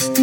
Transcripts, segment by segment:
Laterna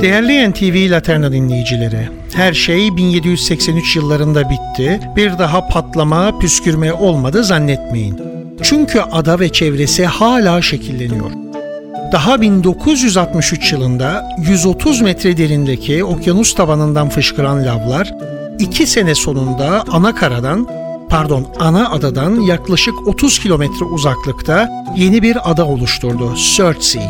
Değerli NTV Laterna dinleyicileri, her şey 1783 yıllarında bitti. Bir daha patlama, püskürme olmadı zannetmeyin. Çünkü ada ve çevresi hala şekilleniyor. Daha 1963 yılında 130 metre derindeki okyanus tabanından fışkıran lavlar, iki sene sonunda ana karadan, pardon ana adadan yaklaşık 30 kilometre uzaklıkta yeni bir ada oluşturdu, Surtsey.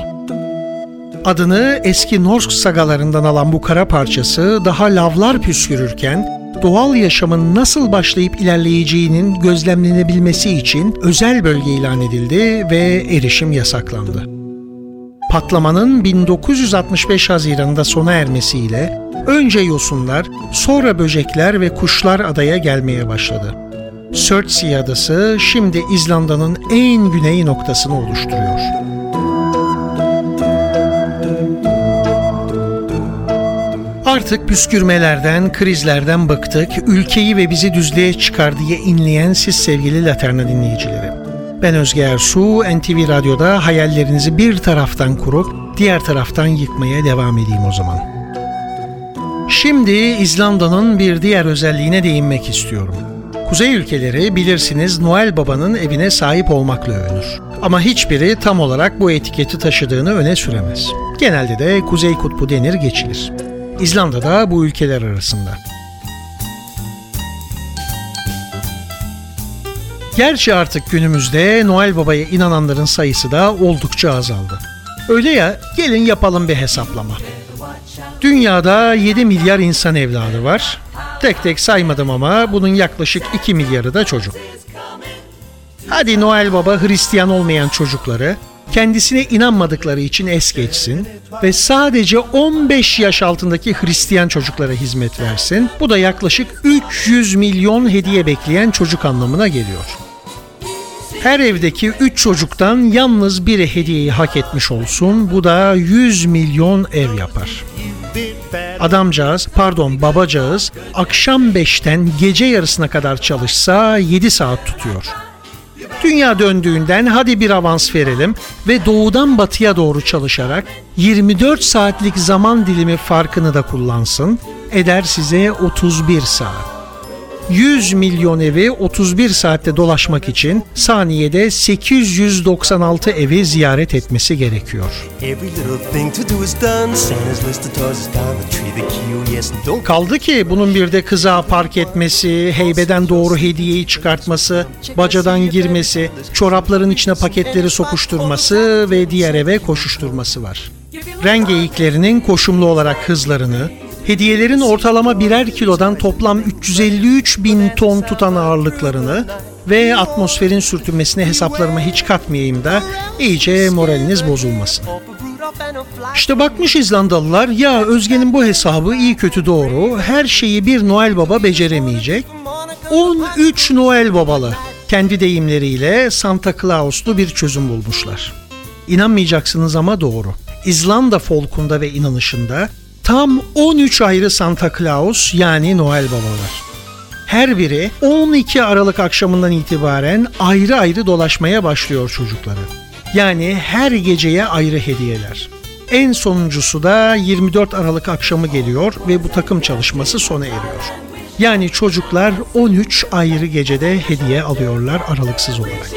Adını eski Norsk sagalarından alan bu kara parçası daha lavlar püskürürken doğal yaşamın nasıl başlayıp ilerleyeceğinin gözlemlenebilmesi için özel bölge ilan edildi ve erişim yasaklandı. Patlamanın 1965 Haziran'da sona ermesiyle önce yosunlar, sonra böcekler ve kuşlar adaya gelmeye başladı. Surtsey adası şimdi İzlanda'nın en güney noktasını oluşturuyor. Artık püskürmelerden, krizlerden bıktık, ülkeyi ve bizi düzlüğe çıkar diye inleyen siz sevgili Laterna dinleyicileri. Ben Özge Ersu, NTV Radyo'da hayallerinizi bir taraftan kurup diğer taraftan yıkmaya devam edeyim o zaman. Şimdi İzlanda'nın bir diğer özelliğine değinmek istiyorum. Kuzey ülkeleri bilirsiniz Noel Baba'nın evine sahip olmakla övünür. Ama hiçbiri tam olarak bu etiketi taşıdığını öne süremez. Genelde de Kuzey Kutbu denir geçilir. İzlanda da bu ülkeler arasında. Gerçi artık günümüzde Noel Baba'ya inananların sayısı da oldukça azaldı. Öyle ya gelin yapalım bir hesaplama. Dünyada 7 milyar insan evladı var. Tek tek saymadım ama bunun yaklaşık 2 milyarı da çocuk. Hadi Noel Baba Hristiyan olmayan çocukları, kendisine inanmadıkları için es geçsin ve sadece 15 yaş altındaki Hristiyan çocuklara hizmet versin. Bu da yaklaşık 300 milyon hediye bekleyen çocuk anlamına geliyor. Her evdeki 3 çocuktan yalnız biri hediyeyi hak etmiş olsun. Bu da 100 milyon ev yapar. Adamcağız, pardon babacağız akşam 5'ten gece yarısına kadar çalışsa 7 saat tutuyor. Dünya döndüğünden hadi bir avans verelim ve doğudan batıya doğru çalışarak 24 saatlik zaman dilimi farkını da kullansın. Eder size 31 saat. 100 milyon evi 31 saatte dolaşmak için saniyede 896 evi ziyaret etmesi gerekiyor. Kaldı ki bunun bir de kıza park etmesi, heybeden doğru hediyeyi çıkartması, bacadan girmesi, çorapların içine paketleri sokuşturması ve diğer eve koşuşturması var. Rengeyiklerinin koşumlu olarak hızlarını, hediyelerin ortalama birer kilodan toplam 353 bin ton tutan ağırlıklarını ve atmosferin sürtünmesine hesaplarıma hiç katmayayım da iyice moraliniz bozulmasın. İşte bakmış İzlandalılar ya Özge'nin bu hesabı iyi kötü doğru her şeyi bir Noel Baba beceremeyecek. 13 Noel Babalı kendi deyimleriyle Santa Claus'lu bir çözüm bulmuşlar. İnanmayacaksınız ama doğru. İzlanda folkunda ve inanışında tam 13 ayrı Santa Claus yani Noel Baba var. Her biri 12 Aralık akşamından itibaren ayrı ayrı dolaşmaya başlıyor çocukları. Yani her geceye ayrı hediyeler. En sonuncusu da 24 Aralık akşamı geliyor ve bu takım çalışması sona eriyor. Yani çocuklar 13 ayrı gecede hediye alıyorlar aralıksız olarak.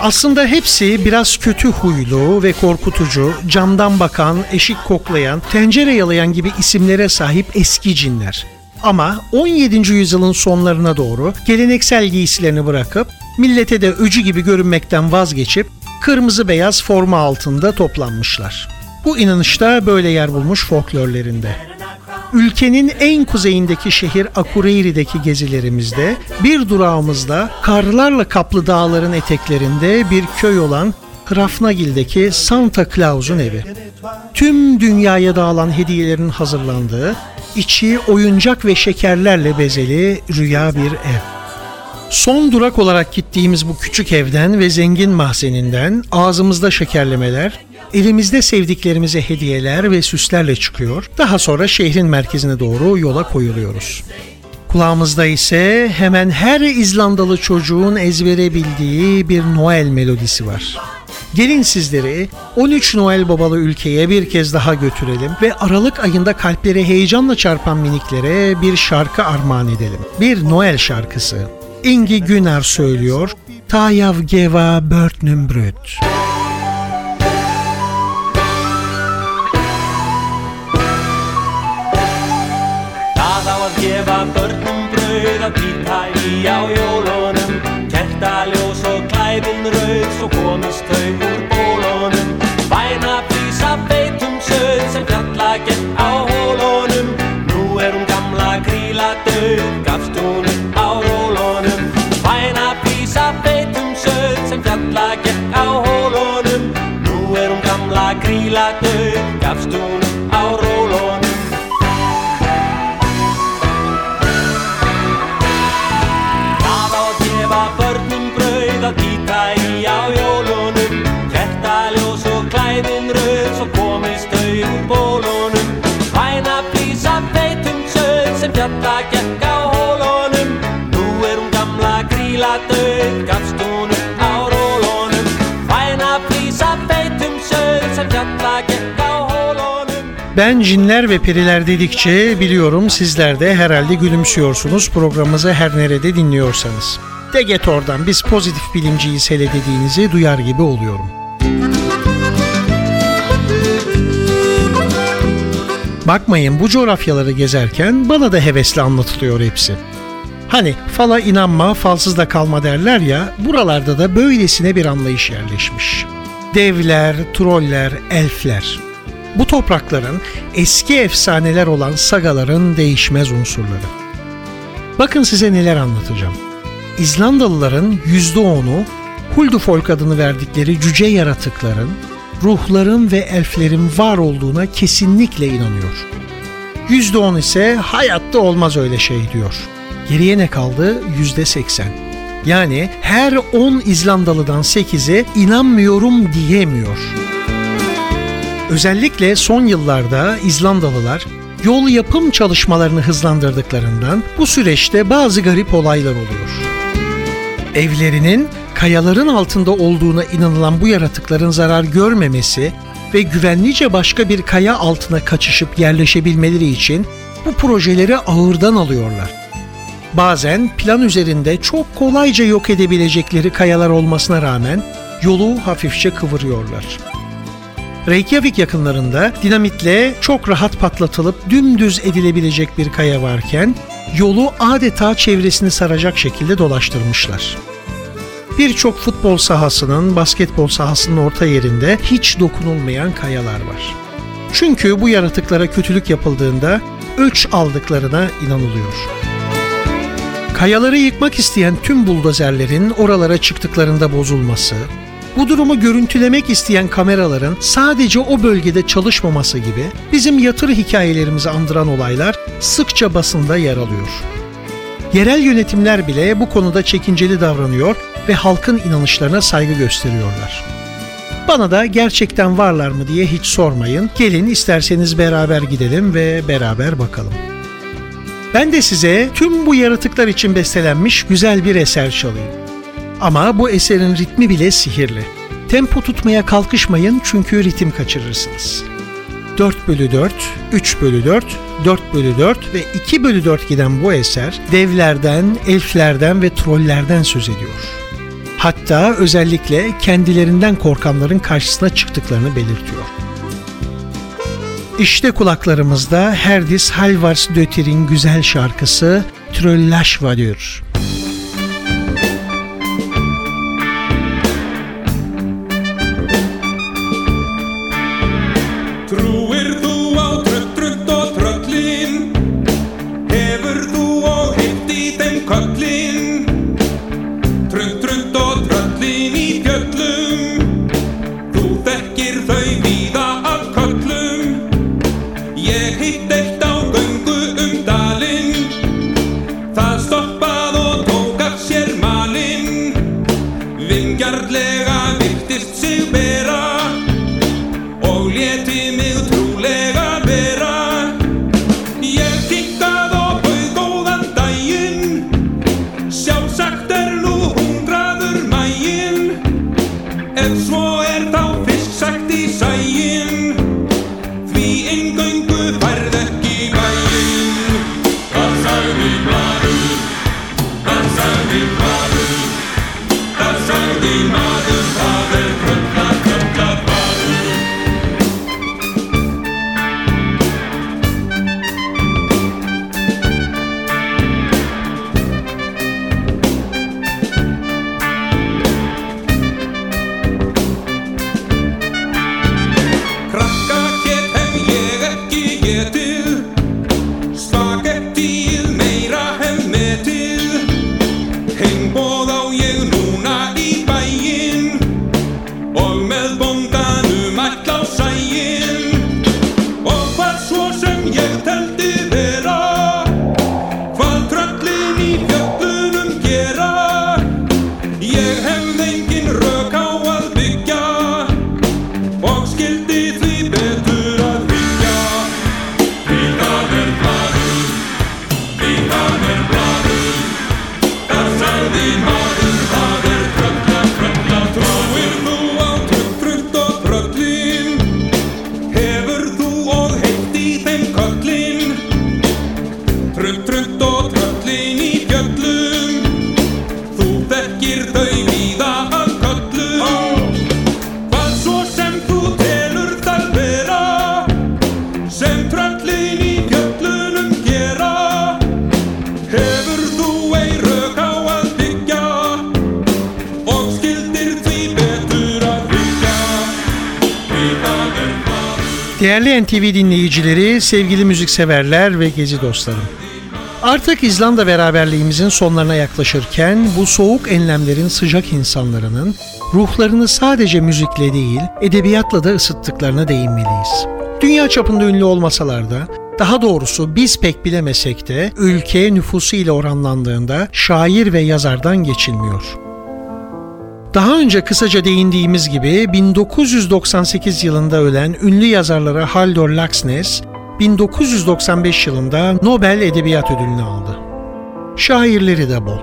Aslında hepsi biraz kötü huylu ve korkutucu, camdan bakan, eşik koklayan, tencere yalayan gibi isimlere sahip eski cinler. Ama 17. yüzyılın sonlarına doğru geleneksel giysilerini bırakıp millete de öcü gibi görünmekten vazgeçip kırmızı beyaz forma altında toplanmışlar. Bu inanışta böyle yer bulmuş folklorlerinde. Ülkenin en kuzeyindeki şehir Akureyri'deki gezilerimizde bir durağımızda karlarla kaplı dağların eteklerinde bir köy olan Hrafnagil'deki Santa Claus'un evi. Tüm dünyaya dağılan hediyelerin hazırlandığı, içi oyuncak ve şekerlerle bezeli rüya bir ev. Son durak olarak gittiğimiz bu küçük evden ve zengin mahzeninden ağzımızda şekerlemeler, elimizde sevdiklerimize hediyeler ve süslerle çıkıyor. Daha sonra şehrin merkezine doğru yola koyuluyoruz. Kulağımızda ise hemen her İzlandalı çocuğun ezbere bildiği bir Noel melodisi var. Gelin sizleri 13 Noel babalı ülkeye bir kez daha götürelim ve Aralık ayında kalpleri heyecanla çarpan miniklere bir şarkı armağan edelim. Bir Noel şarkısı. Ingi Güner söylüyor. Tayav geva börtnüm bröt. Gefa börnum brauð að býta í. Á Ben cinler ve periler dedikçe biliyorum sizler de herhalde gülümsüyorsunuz programımızı her nerede dinliyorsanız. De get oradan biz pozitif bilimciyiz hele dediğinizi duyar gibi oluyorum. Bakmayın bu coğrafyaları gezerken bana da hevesli anlatılıyor hepsi. Hani fala inanma, falsız da kalma derler ya, buralarda da böylesine bir anlayış yerleşmiş. Devler, troller, elfler. Bu toprakların eski efsaneler olan sagaların değişmez unsurları. Bakın size neler anlatacağım. İzlandalıların %10'u Huldufolk adını verdikleri cüce yaratıkların, ruhların ve elflerin var olduğuna kesinlikle inanıyor. %10 ise hayatta olmaz öyle şey diyor. Geriye ne kaldı? %80. Yani her 10 İzlandalıdan 8'i inanmıyorum diyemiyor. Özellikle son yıllarda İzlandalılar yol yapım çalışmalarını hızlandırdıklarından bu süreçte bazı garip olaylar oluyor. Evlerinin kayaların altında olduğuna inanılan bu yaratıkların zarar görmemesi ve güvenlice başka bir kaya altına kaçışıp yerleşebilmeleri için bu projeleri ağırdan alıyorlar. Bazen plan üzerinde çok kolayca yok edebilecekleri kayalar olmasına rağmen yolu hafifçe kıvırıyorlar. Reykjavik yakınlarında dinamitle çok rahat patlatılıp dümdüz edilebilecek bir kaya varken yolu adeta çevresini saracak şekilde dolaştırmışlar. Birçok futbol sahasının, basketbol sahasının orta yerinde hiç dokunulmayan kayalar var. Çünkü bu yaratıklara kötülük yapıldığında öç aldıklarına inanılıyor. Kayaları yıkmak isteyen tüm buldozerlerin oralara çıktıklarında bozulması, bu durumu görüntülemek isteyen kameraların sadece o bölgede çalışmaması gibi bizim yatır hikayelerimizi andıran olaylar sıkça basında yer alıyor. Yerel yönetimler bile bu konuda çekinceli davranıyor ve halkın inanışlarına saygı gösteriyorlar. Bana da gerçekten varlar mı diye hiç sormayın. Gelin isterseniz beraber gidelim ve beraber bakalım. Ben de size tüm bu yaratıklar için bestelenmiş güzel bir eser çalayım. Ama bu eserin ritmi bile sihirli. Tempo tutmaya kalkışmayın çünkü ritim kaçırırsınız. 4 bölü 4, 3 bölü 4, 4 bölü 4 ve 2 bölü 4 giden bu eser devlerden, elflerden ve trollerden söz ediyor. Hatta özellikle kendilerinden korkanların karşısına çıktıklarını belirtiyor. İşte kulaklarımızda Herdis Halvars Dötir'in güzel şarkısı Tröllashvadur. Trúir Quite Değerli NTV dinleyicileri, sevgili müzikseverler ve gezi dostlarım. Artık İzlanda beraberliğimizin sonlarına yaklaşırken bu soğuk enlemlerin sıcak insanlarının ruhlarını sadece müzikle değil, edebiyatla da ısıttıklarına değinmeliyiz. Dünya çapında ünlü olmasalar da, daha doğrusu biz pek bilemesek de ülke nüfusu ile oranlandığında şair ve yazardan geçilmiyor. Daha önce kısaca değindiğimiz gibi 1998 yılında ölen ünlü yazarları Haldor Laxness 1995 yılında Nobel Edebiyat Ödülünü aldı. Şairleri de bol.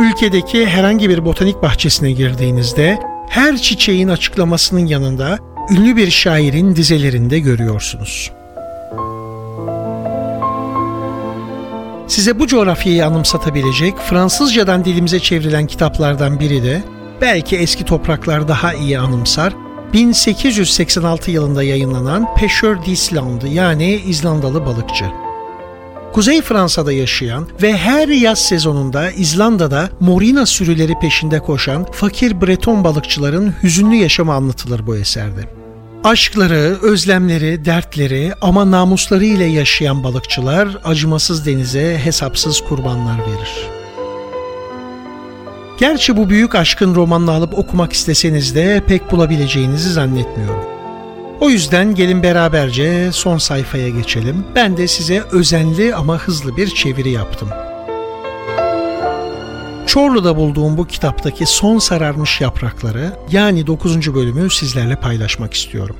Ülkedeki herhangi bir botanik bahçesine girdiğinizde her çiçeğin açıklamasının yanında ünlü bir şairin dizelerinde görüyorsunuz. Size bu coğrafyayı anımsatabilecek Fransızcadan dilimize çevrilen kitaplardan biri de belki eski topraklar daha iyi anımsar 1886 yılında yayınlanan Pêcheur d'Islande yani İzlandalı balıkçı. Kuzey Fransa'da yaşayan ve her yaz sezonunda İzlanda'da morina sürüleri peşinde koşan fakir Breton balıkçıların hüzünlü yaşamı anlatılır bu eserde. Aşkları, özlemleri, dertleri ama namusları ile yaşayan balıkçılar acımasız denize hesapsız kurbanlar verir. Gerçi bu büyük aşkın romanını alıp okumak isteseniz de pek bulabileceğinizi zannetmiyorum. O yüzden gelin beraberce son sayfaya geçelim. Ben de size özenli ama hızlı bir çeviri yaptım. Çorlu'da bulduğum bu kitaptaki son sararmış yaprakları yani 9. bölümü sizlerle paylaşmak istiyorum.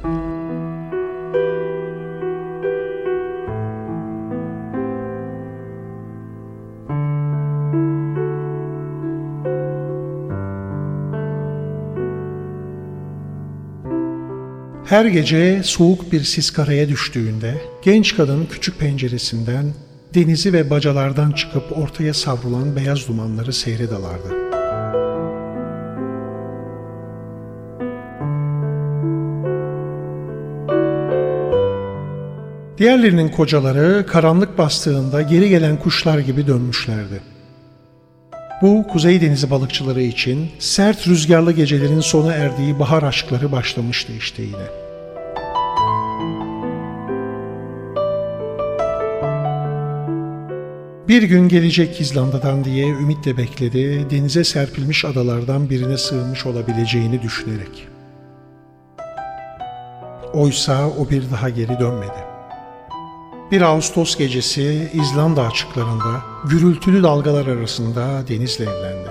Her gece soğuk bir sis karaya düştüğünde genç kadın küçük penceresinden denizi ve bacalardan çıkıp ortaya savrulan beyaz dumanları seyre dalardı. Diğerlerinin kocaları karanlık bastığında geri gelen kuşlar gibi dönmüşlerdi. Bu Kuzey Denizi balıkçıları için sert rüzgarlı gecelerin sona erdiği bahar aşkları başlamıştı işte yine. Bir gün gelecek İzlanda'dan diye ümitle bekledi, denize serpilmiş adalardan birine sığınmış olabileceğini düşünerek. Oysa o bir daha geri dönmedi. Bir Ağustos gecesi İzlanda açıklarında gürültülü dalgalar arasında denizle evlendi.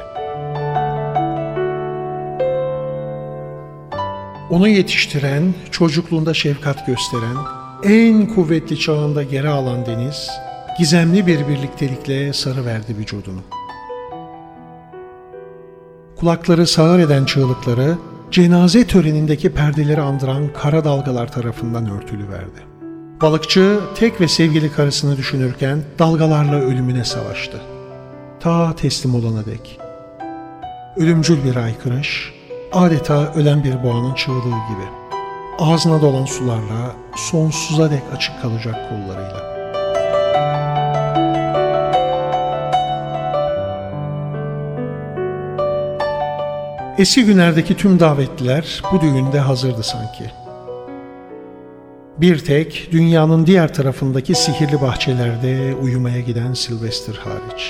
Onu yetiştiren, çocukluğunda şefkat gösteren, en kuvvetli çağında geri alan deniz, gizemli bir birliktelikle sarı verdi vücudunu. Kulakları sağır eden çığlıkları, cenaze törenindeki perdeleri andıran kara dalgalar tarafından örtülü verdi. Balıkçı tek ve sevgili karısını düşünürken dalgalarla ölümüne savaştı. Ta teslim olana dek. Ölümcül bir aykırış, adeta ölen bir boğanın çığlığı gibi. Ağzına dolan sularla sonsuza dek açık kalacak kollarıyla. Eski günlerdeki tüm davetliler bu düğünde hazırdı sanki. Bir tek dünyanın diğer tarafındaki sihirli bahçelerde uyumaya giden Sylvester hariç.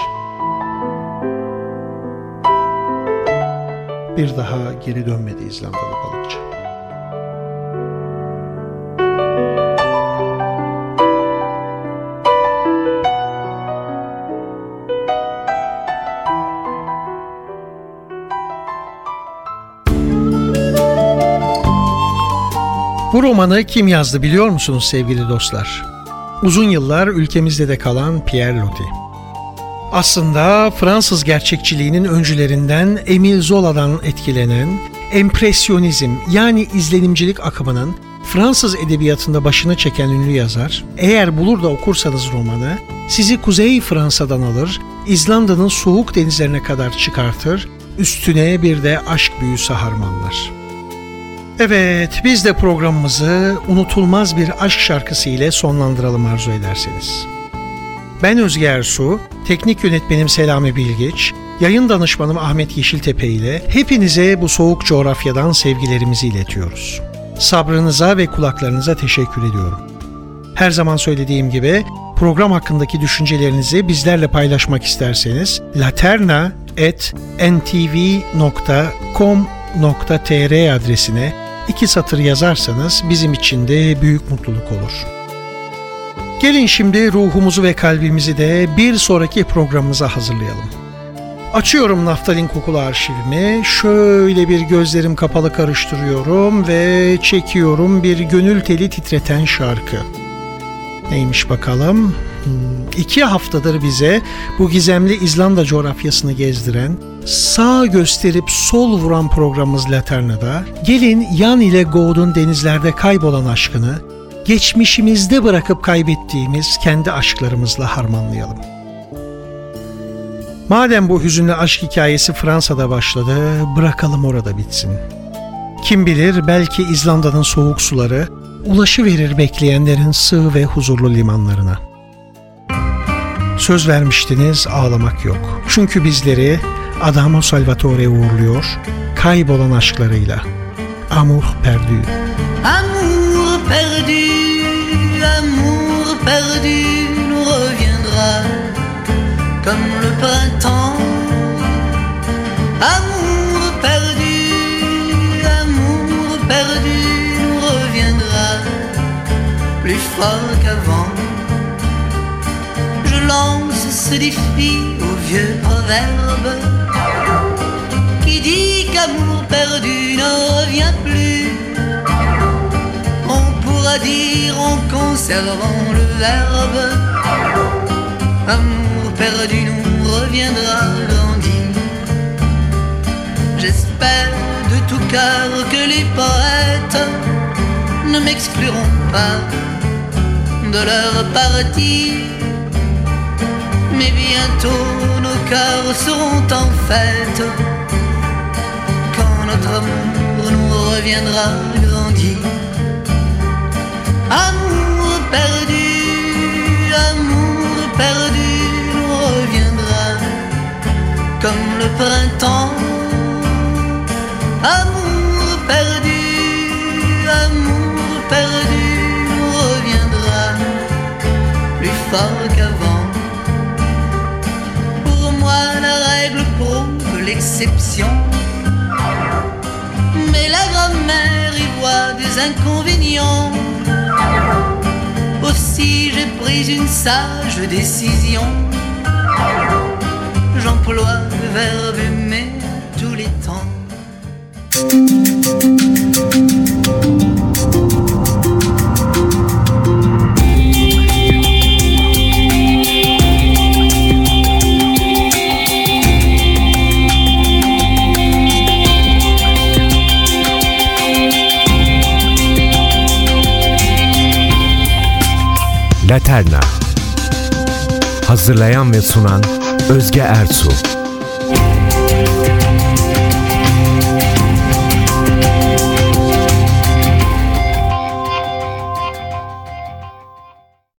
Bir daha geri dönmedi İzlandalı Bu romanı kim yazdı biliyor musunuz sevgili dostlar? Uzun yıllar ülkemizde de kalan Pierre Loti. Aslında Fransız gerçekçiliğinin öncülerinden Emile Zola'dan etkilenen empresyonizm yani izlenimcilik akımının Fransız edebiyatında başını çeken ünlü yazar, eğer bulur da okursanız romanı, sizi Kuzey Fransa'dan alır, İzlanda'nın soğuk denizlerine kadar çıkartır, üstüne bir de aşk büyüsü harmanlar. Evet, biz de programımızı unutulmaz bir aşk şarkısı ile sonlandıralım arzu ederseniz. Ben Özge Ersu, teknik yönetmenim Selami Bilgiç, yayın danışmanım Ahmet Yeşiltepe ile hepinize bu soğuk coğrafyadan sevgilerimizi iletiyoruz. Sabrınıza ve kulaklarınıza teşekkür ediyorum. Her zaman söylediğim gibi program hakkındaki düşüncelerinizi bizlerle paylaşmak isterseniz laterna.ntv.com.tr adresine iki satır yazarsanız bizim için de büyük mutluluk olur. Gelin şimdi ruhumuzu ve kalbimizi de bir sonraki programımıza hazırlayalım. Açıyorum naftalin kokulu arşivimi, şöyle bir gözlerim kapalı karıştırıyorum ve çekiyorum bir gönül teli titreten şarkı. Neymiş bakalım? Hmm, iki haftadır bize bu gizemli İzlanda coğrafyasını gezdiren, sağ gösterip sol vuran programımız Laterna'da, gelin Yan ile Goğd'un denizlerde kaybolan aşkını, geçmişimizde bırakıp kaybettiğimiz kendi aşklarımızla harmanlayalım. Madem bu hüzünlü aşk hikayesi Fransa'da başladı, bırakalım orada bitsin. Kim bilir belki İzlanda'nın soğuk suları ulaşı verir bekleyenlerin sığ ve huzurlu limanlarına. Söz vermiştiniz ağlamak yok. Çünkü bizleri Adamo Salvatore uğurluyor kaybolan aşklarıyla. Amour perdu. Amour perdu, amour perdu nous reviendra comme le printemps. Amour perdu, amour perdu nous reviendra plus fort qu'avant. Lance ce défi au vieux proverbe qui dit qu'amour perdu ne revient plus. On pourra dire en conservant le verbe Amour perdu nous reviendra grandi. J'espère de tout cœur que les poètes ne m'excluront pas de leur partie. Mais bientôt nos cœurs seront en fête quand notre amour nous reviendra grandi. Mais la grammaire y voit des inconvénients. Aussi j'ai pris une sage décision. J'emploie le verbe aimer tous les temps. Hazırlayan ve sunan Özge Ertuğ